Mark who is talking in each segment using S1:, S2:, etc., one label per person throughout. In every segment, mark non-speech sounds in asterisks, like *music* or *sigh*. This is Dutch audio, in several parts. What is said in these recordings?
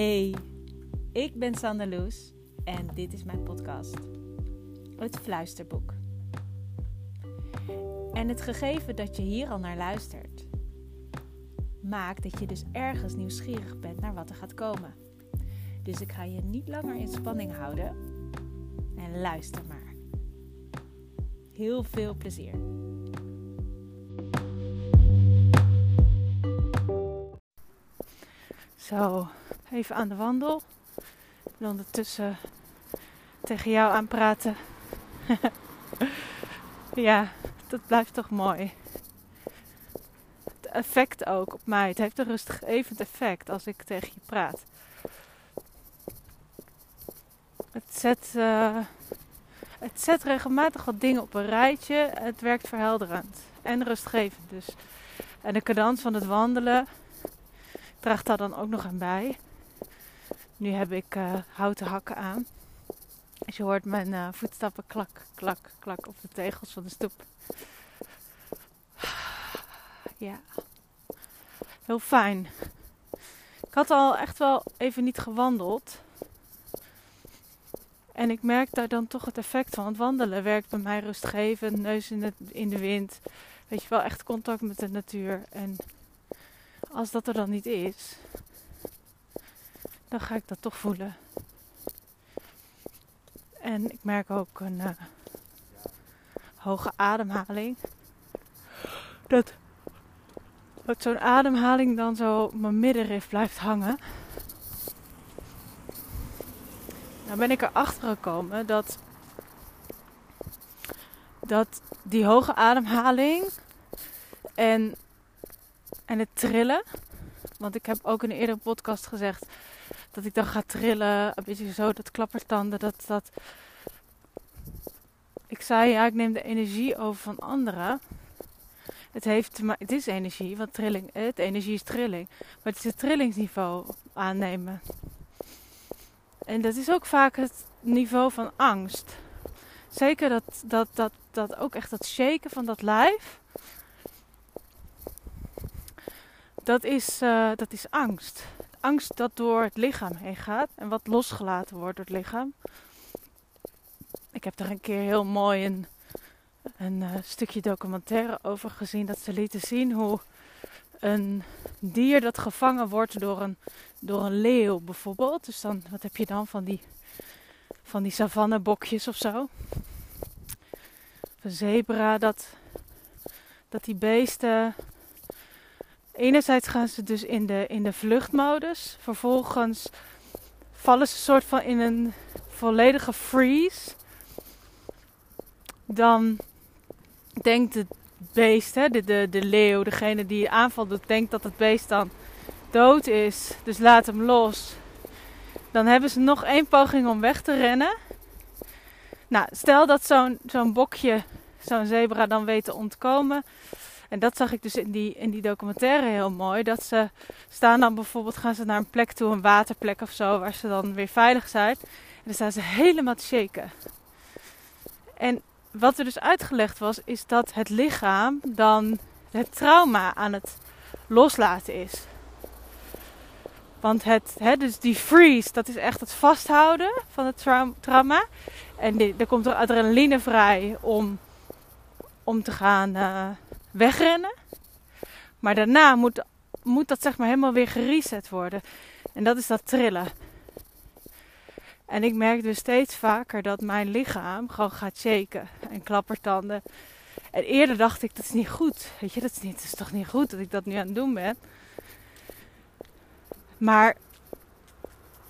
S1: Hey, ik ben Sander Loes en dit is mijn podcast, Het Fluisterboek. En het gegeven dat je hier al naar luistert, maakt dat je dus ergens nieuwsgierig bent naar wat er gaat komen. Dus ik ga je niet langer in spanning houden en luister maar. Heel veel plezier. Zo, even aan de wandel. En ondertussen tegen jou aan praten. *laughs* ja, dat blijft toch mooi. Het effect ook op mij. Het heeft een rustgevend effect als ik tegen je praat. Het zet, uh, het zet regelmatig wat dingen op een rijtje. Het werkt verhelderend en rustgevend dus. En de cadans van het wandelen draagt daar dan ook nog aan bij. Nu heb ik uh, houten hakken aan. Dus je hoort mijn uh, voetstappen klak, klak, klak op de tegels van de stoep. Ja, heel fijn. Ik had al echt wel even niet gewandeld. En ik merk daar dan toch het effect van. Het wandelen werkt bij mij rustgevend, neus in de, in de wind. Weet je wel, echt contact met de natuur. En als dat er dan niet is, dan ga ik dat toch voelen. En ik merk ook een uh, hoge ademhaling. Dat, dat zo'n ademhaling dan zo op mijn middenrif blijft hangen. Nou ben ik erachter gekomen dat, dat die hoge ademhaling en en het trillen. Want ik heb ook in een eerdere podcast gezegd dat ik dan ga trillen. Een beetje zo, dat klappertanden. Dat, dat... Ik zei ja, ik neem de energie over van anderen. Het, heeft, maar het is energie, want trilling, het energie is trilling. Maar het is het trillingsniveau aannemen. En dat is ook vaak het niveau van angst. Zeker dat, dat, dat, dat ook echt dat shaken van dat lijf dat is, uh, dat is angst. Angst dat door het lichaam heen gaat en wat losgelaten wordt door het lichaam. Ik heb er een keer heel mooi een, een uh, stukje documentaire over gezien. Dat ze lieten zien hoe een dier dat gevangen wordt door een, door een leeuw bijvoorbeeld. Dus dan, wat heb je dan van die, van die savannebokjes of zo? Een zebra, dat, dat die beesten enerzijds gaan ze dus in de, in de vluchtmodus. Vervolgens vallen ze soort van in een volledige freeze. Dan denkt het beest, hè, de, de, de leeuw, degene die aanval doet, denkt dat het beest dan dood is. Dus laat hem los. Dan hebben ze nog één poging om weg te rennen. Nou, stel dat zo'n zo'n bokje, zo'n zebra dan weet te ontkomen. En dat zag ik dus in die, in die documentaire heel mooi. Dat ze staan dan bijvoorbeeld, gaan ze naar een plek toe, een waterplek of zo, waar ze dan weer veilig zijn. En dan staan ze helemaal te shaken. En wat er dus uitgelegd was, is dat het lichaam dan het trauma aan het loslaten is. Want het, hè, dus die freeze, dat is echt het vasthouden van het trauma. En er komt er adrenaline vrij om, om te gaan uh, wegrennen. Maar daarna moet, moet dat zeg maar helemaal weer gereset worden. En dat is dat trillen. En ik merk dus steeds vaker dat mijn lichaam gewoon gaat shaken en klappertanden. En eerder dacht ik, dat is niet goed. Weet je, dat is, niet, dat is toch niet goed dat ik dat nu aan het doen ben. Maar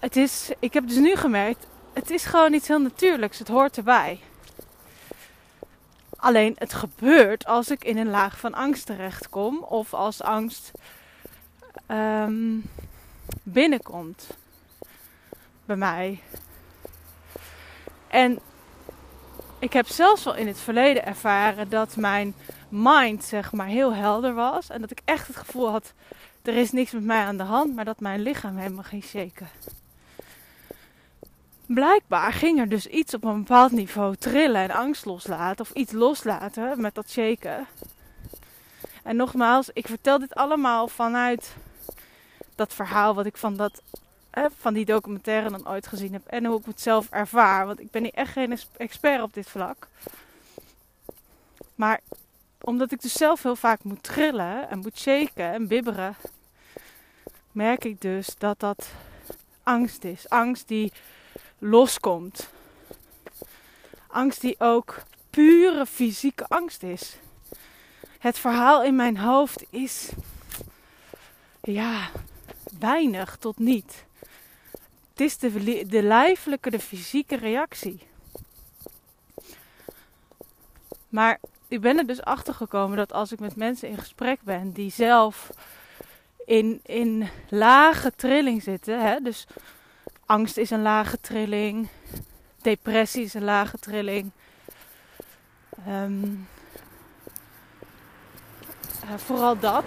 S1: het is, ik heb dus nu gemerkt, het is gewoon iets heel natuurlijks. Het hoort erbij. Alleen het gebeurt als ik in een laag van angst terechtkom of als angst um, binnenkomt bij mij. En ik heb zelfs wel in het verleden ervaren dat mijn mind zeg maar heel helder was en dat ik echt het gevoel had er is niks met mij aan de hand, maar dat mijn lichaam helemaal ging shaken blijkbaar ging er dus iets op een bepaald niveau trillen en angst loslaten. Of iets loslaten met dat shaken. En nogmaals, ik vertel dit allemaal vanuit dat verhaal wat ik van dat van die documentaire dan ooit gezien heb en hoe ik het zelf ervaar. Want ik ben hier echt geen expert op dit vlak. Maar omdat ik dus zelf heel vaak moet trillen en moet shaken en bibberen, merk ik dus dat dat angst is. Angst die loskomt. Angst die ook pure fysieke angst is. Het verhaal in mijn hoofd is ja, weinig tot niet. Het is de, de lijfelijke, de fysieke reactie. Maar ik ben er dus achter gekomen dat als ik met mensen in gesprek ben die zelf in, in lage trilling zitten, hè, dus angst is een lage trilling, depressie is een lage trilling, um, vooral dat,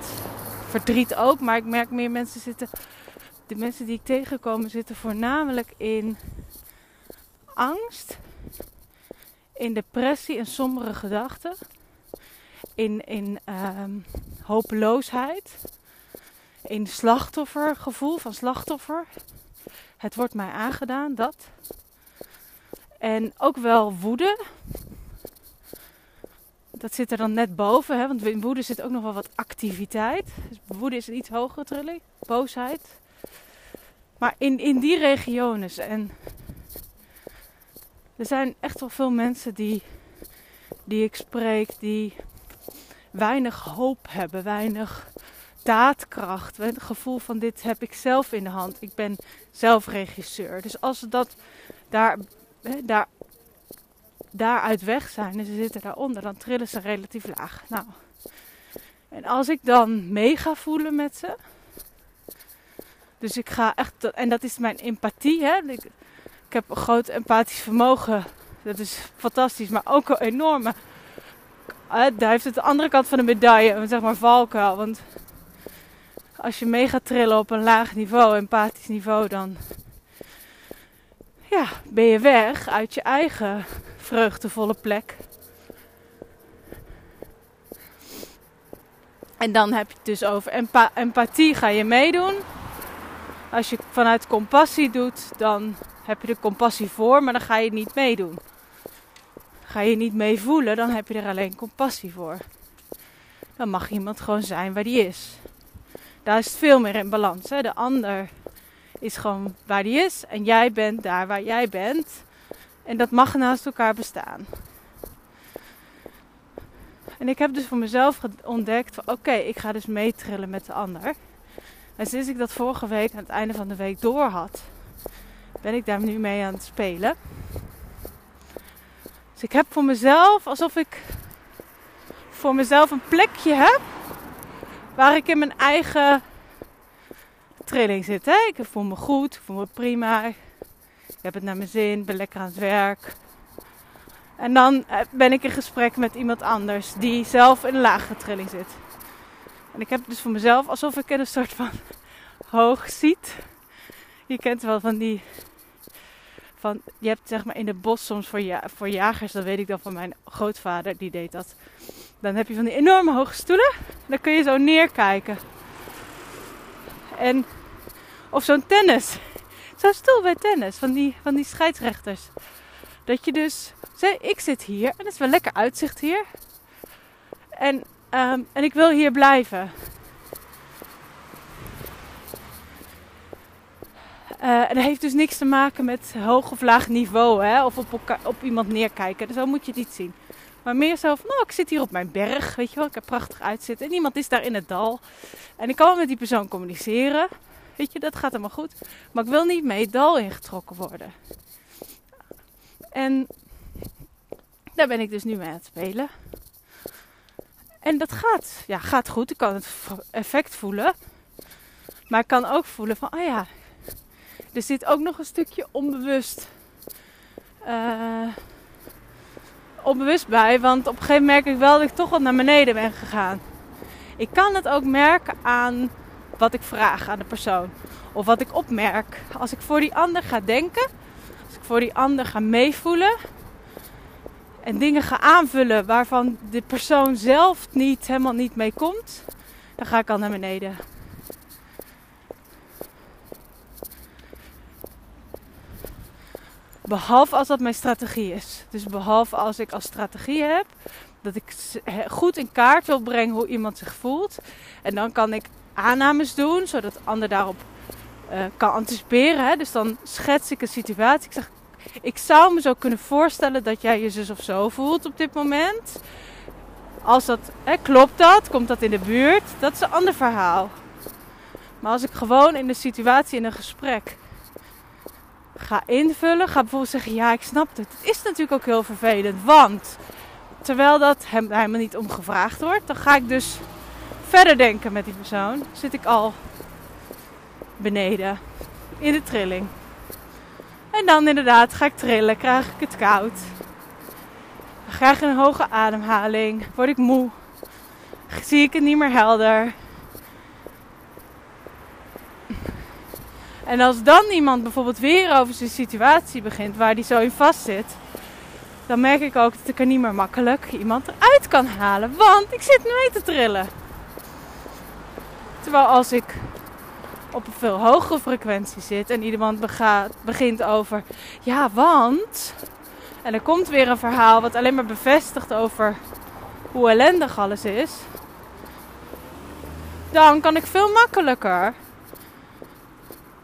S1: verdriet ook, maar ik merk meer mensen zitten, de mensen die ik tegenkom zitten voornamelijk in angst, in depressie en sombere gedachten, in, in um, hopeloosheid, in slachtoffergevoel van slachtoffer. Het wordt mij aangedaan, dat. En ook wel woede. Dat zit er dan net boven, hè? want in woede zit ook nog wel wat activiteit. Dus woede is een iets hogere trilling, boosheid. Maar in, in die regionen. En er zijn echt wel veel mensen die, die ik spreek, die weinig hoop hebben, weinig daadkracht. Het gevoel van dit heb ik zelf in de hand. Ik ben zelf regisseur. Dus als ze dat daar, daar, daaruit weg zijn en ze zitten daaronder, dan trillen ze relatief laag. Nou, en als ik dan mee ga voelen met ze. Dus ik ga echt, en dat is mijn empathie. Hè? Ik, heb een groot empathisch vermogen. Dat is fantastisch, maar ook een enorme. Daar heeft het de andere kant van de medaille, zeg maar valkuil. Want als je mee gaat trillen op een laag niveau, empathisch niveau, dan ja, ben je weg uit je eigen vreugdevolle plek. En dan heb je het dus over empathie ga je meedoen. Als je vanuit compassie doet, dan heb je de compassie voor, maar dan ga je niet meedoen. Ga je niet mee voelen, dan heb je er alleen compassie voor. Dan mag iemand gewoon zijn waar die is daar is het veel meer in balans. Hè? De ander is gewoon waar die is en jij bent daar waar jij bent. En dat mag naast elkaar bestaan. En ik heb dus voor mezelf ontdekt: oké, ik ga dus meetrillen met de ander. En sinds ik dat vorige week aan het einde van de week door had, ben ik daar nu mee aan het spelen. Dus ik heb voor mezelf alsof ik voor mezelf een plekje heb waar ik in mijn eigen trilling zit. Hè? Ik voel me goed, ik voel me prima. Ik heb het naar mijn zin, ben lekker aan het werk. En dan eh, ben ik in gesprek met iemand anders die zelf in een lage trilling zit. En ik heb dus voor mezelf alsof ik een soort van *laughs* hoog ziet. Je kent wel van die. Van, je hebt zeg maar in de bos soms voor, ja, voor jagers, dat weet ik dan van mijn grootvader, die deed dat. Dan heb je van die enorme hoge stoelen. Dan kun je zo neerkijken. En, of zo'n tennis. Zo'n stoel bij tennis. Van die, van die scheidsrechters. Dat je dus... Ik zit hier. En het is wel lekker uitzicht hier. En, ehm, en ik wil hier blijven. Uh, en dat heeft dus niks te maken met hoog of laag niveau. Hè? Of op, op iemand neerkijken. Zo moet je het niet zien. Maar meer zo van, nou, ik zit hier op mijn berg, weet je wel. Ik heb prachtig uitzitten. En iemand is daar in het dal. En ik kan wel met die persoon communiceren. Weet je, dat gaat helemaal goed. Maar ik wil niet mee het dal ingetrokken worden. En daar ben ik dus nu mee aan het spelen. En dat gaat, ja, gaat goed. Ik kan het effect voelen. Maar ik kan ook voelen van, oh ja, er zit ook nog een stukje onbewust... Uh, onbewust bij. Want op een gegeven moment merk ik wel dat ik toch wat naar beneden ben gegaan. Ik kan het ook merken aan wat ik vraag aan de persoon. Of wat ik opmerk. Als ik voor die ander ga denken. Als ik voor die ander ga meevoelen. En dingen ga aanvullen waarvan de persoon zelf niet, helemaal niet mee komt. Dan ga ik al naar beneden. Behalve als dat mijn strategie is. Dus behalve als ik als strategie heb dat ik goed in kaart wil brengen hoe iemand zich voelt. En dan kan ik aannames doen, zodat de ander daarop uh, kan anticiperen. Hè? Dus dan schets ik een situatie. Ik zeg, ik zou me zo kunnen voorstellen dat jij je zus of zo voelt op dit moment. Als dat, klopt dat? Komt dat in de buurt? Dat is een ander verhaal. Maar als ik gewoon in de situatie, in een gesprek ga invullen, ga bijvoorbeeld zeggen: Ja, ik snap het. Het is natuurlijk ook heel vervelend, want terwijl dat hem helemaal niet om gevraagd wordt, dan ga ik dus verder denken met die persoon. Zit ik al beneden in de trilling. En dan inderdaad ga ik trillen, krijg ik het koud. Krijg ik een hoge ademhaling, word ik moe, zie ik het niet meer helder. En als dan iemand bijvoorbeeld weer over zijn situatie begint waar die zo in vast zit, dan merk ik ook dat ik er niet meer makkelijk iemand eruit kan halen. Want ik zit mee te trillen. Terwijl als ik op een veel hogere frequentie zit en iemand begint over, ja, want. En er komt weer een verhaal wat alleen maar bevestigt over hoe ellendig alles is. Dan kan ik veel makkelijker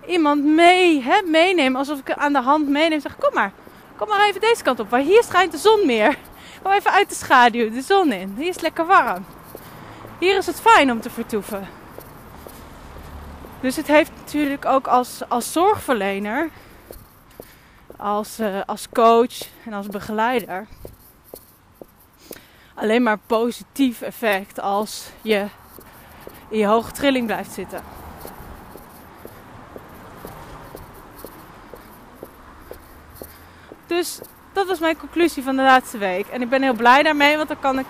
S1: iemand mee, hè. Alsof ik aan de hand meeneem. Zeg, kom maar, kom maar even deze kant op. Waar hier schijnt de zon meer. *laughs* Kom even uit de schaduw, de zon in. Hier is lekker warm. Hier is het fijn om te vertoeven. Dus het heeft natuurlijk ook als, als zorgverlener, als, uh, als coach en als begeleider alleen maar positief effect als je in je hoge trilling blijft zitten. Dus dat was mijn conclusie van de laatste week. En ik ben heel blij daarmee, want dan kan ik.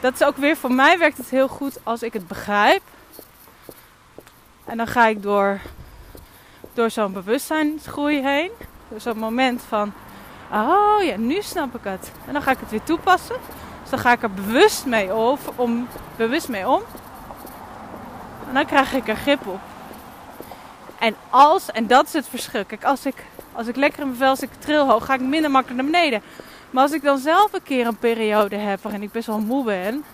S1: Dat is ook weer voor mij werkt het heel goed als ik het begrijp. En dan ga ik door, door zo'n bewustzijnsgroei heen. Dus zo'n moment van, oh ja, nu snap ik het. En dan ga ik het weer toepassen. Dus dan ga ik er bewust mee, of, om, bewust mee om. En dan krijg ik er grip op. En als, en dat is het verschil. Kijk, als ik, als ik lekker in mijn vel, ik tril hoog, ga ik minder makkelijk naar beneden. Maar als ik dan zelf een keer een periode heb waarin ik best wel moe ben,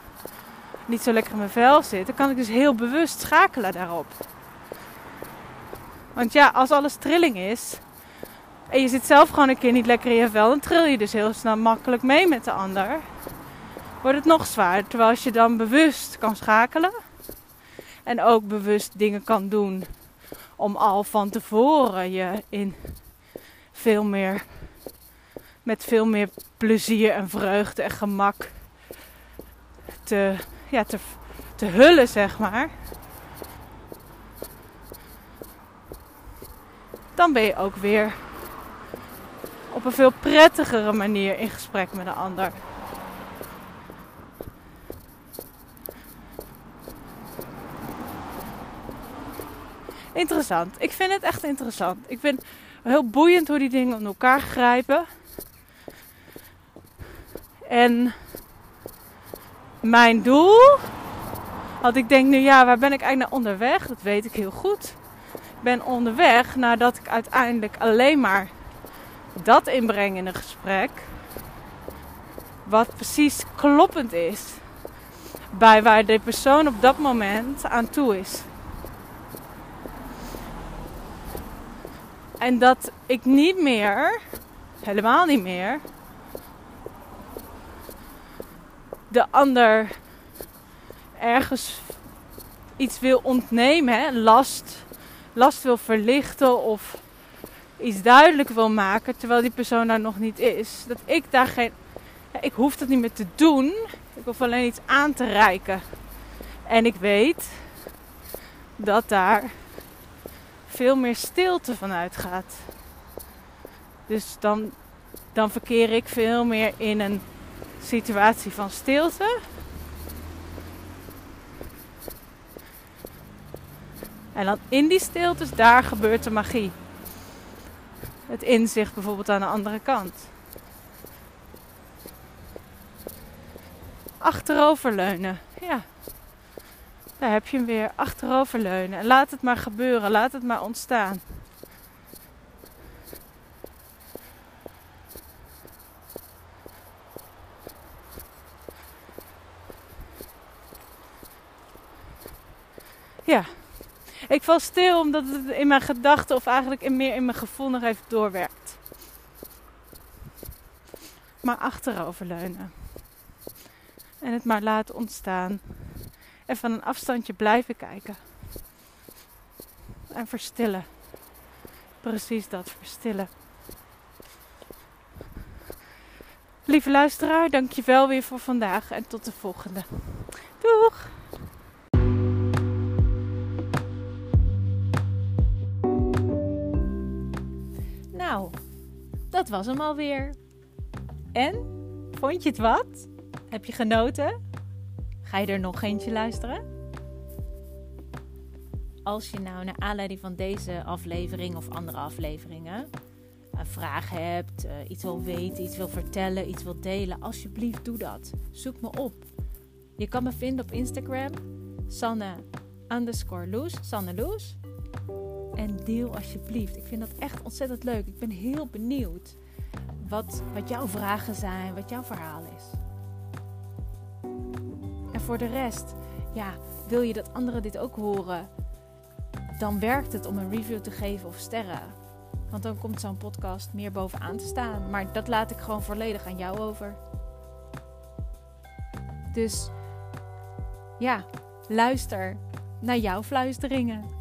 S1: niet zo lekker in mijn vel zit, dan kan ik dus heel bewust schakelen daarop. Want ja, als alles trilling is en je zit zelf gewoon een keer niet lekker in je vel, dan tril je dus heel snel makkelijk mee met de ander. Wordt het nog zwaarder. Terwijl als je dan bewust kan schakelen en ook bewust dingen kan doen om al van tevoren je in veel meer met veel meer plezier en vreugde en gemak te, ja, te, te hullen, zeg maar. dan ben je ook weer op een veel prettigere manier in gesprek met een ander. Interessant. Ik vind het echt interessant. Ik vind heel boeiend hoe die dingen in elkaar grijpen. En mijn doel, want ik denk nu ja, waar ben ik eigenlijk naar onderweg? Dat weet ik heel goed ben onderweg nadat ik uiteindelijk alleen maar dat inbreng in een gesprek. Wat precies kloppend is bij waar de persoon op dat moment aan toe is. En dat ik niet meer, helemaal niet meer, de ander ergens iets wil ontnemen, hè, last last wil verlichten of iets duidelijk wil maken terwijl die persoon daar nog niet is. Dat ik daar geen. Ik hoef dat niet meer te doen. Ik hoef alleen iets aan te reiken. En ik weet dat daar veel meer stilte van uitgaat. Dus dan, dan verkeer ik veel meer in een situatie van stilte. En dan in die stiltes, daar gebeurt de magie. Het inzicht bijvoorbeeld aan de andere kant. Achteroverleunen. Ja. Daar heb je hem weer. Achteroverleunen. En laat het maar gebeuren. Laat het maar ontstaan. Ja. Ik val stil omdat het in mijn gedachten of eigenlijk meer in mijn gevoel nog even doorwerkt. Maar achteroverleunen. En het maar laten ontstaan. En van een afstandje blijven kijken. En verstillen. Precies dat, verstillen. Lieve luisteraar, dankjewel weer voor vandaag en tot de volgende. Doeg! Nou, dat was hem alweer. En? Vond je het wat? Heb je genoten? Ga je er nog eentje luisteren? Als je nou naar aanleiding van deze aflevering of andere afleveringen een vraag hebt, uh, iets wil weten, iets wil vertellen, iets wil delen, alsjeblieft doe dat. Zoek me op. Je kan me vinden op Instagram, Sanne underscore Loes, Sanne Loes. En deel alsjeblieft. Ik vind dat echt ontzettend leuk. Ik ben heel benieuwd wat, wat jouw vragen zijn, wat jouw verhaal is. Voor de rest, ja, wil je dat anderen dit ook horen? Dan werkt het om een review te geven of sterren. Want dan komt zo'n podcast meer bovenaan te staan. Maar dat laat ik gewoon volledig aan jou over. Dus ja, luister naar jouw fluisteringen.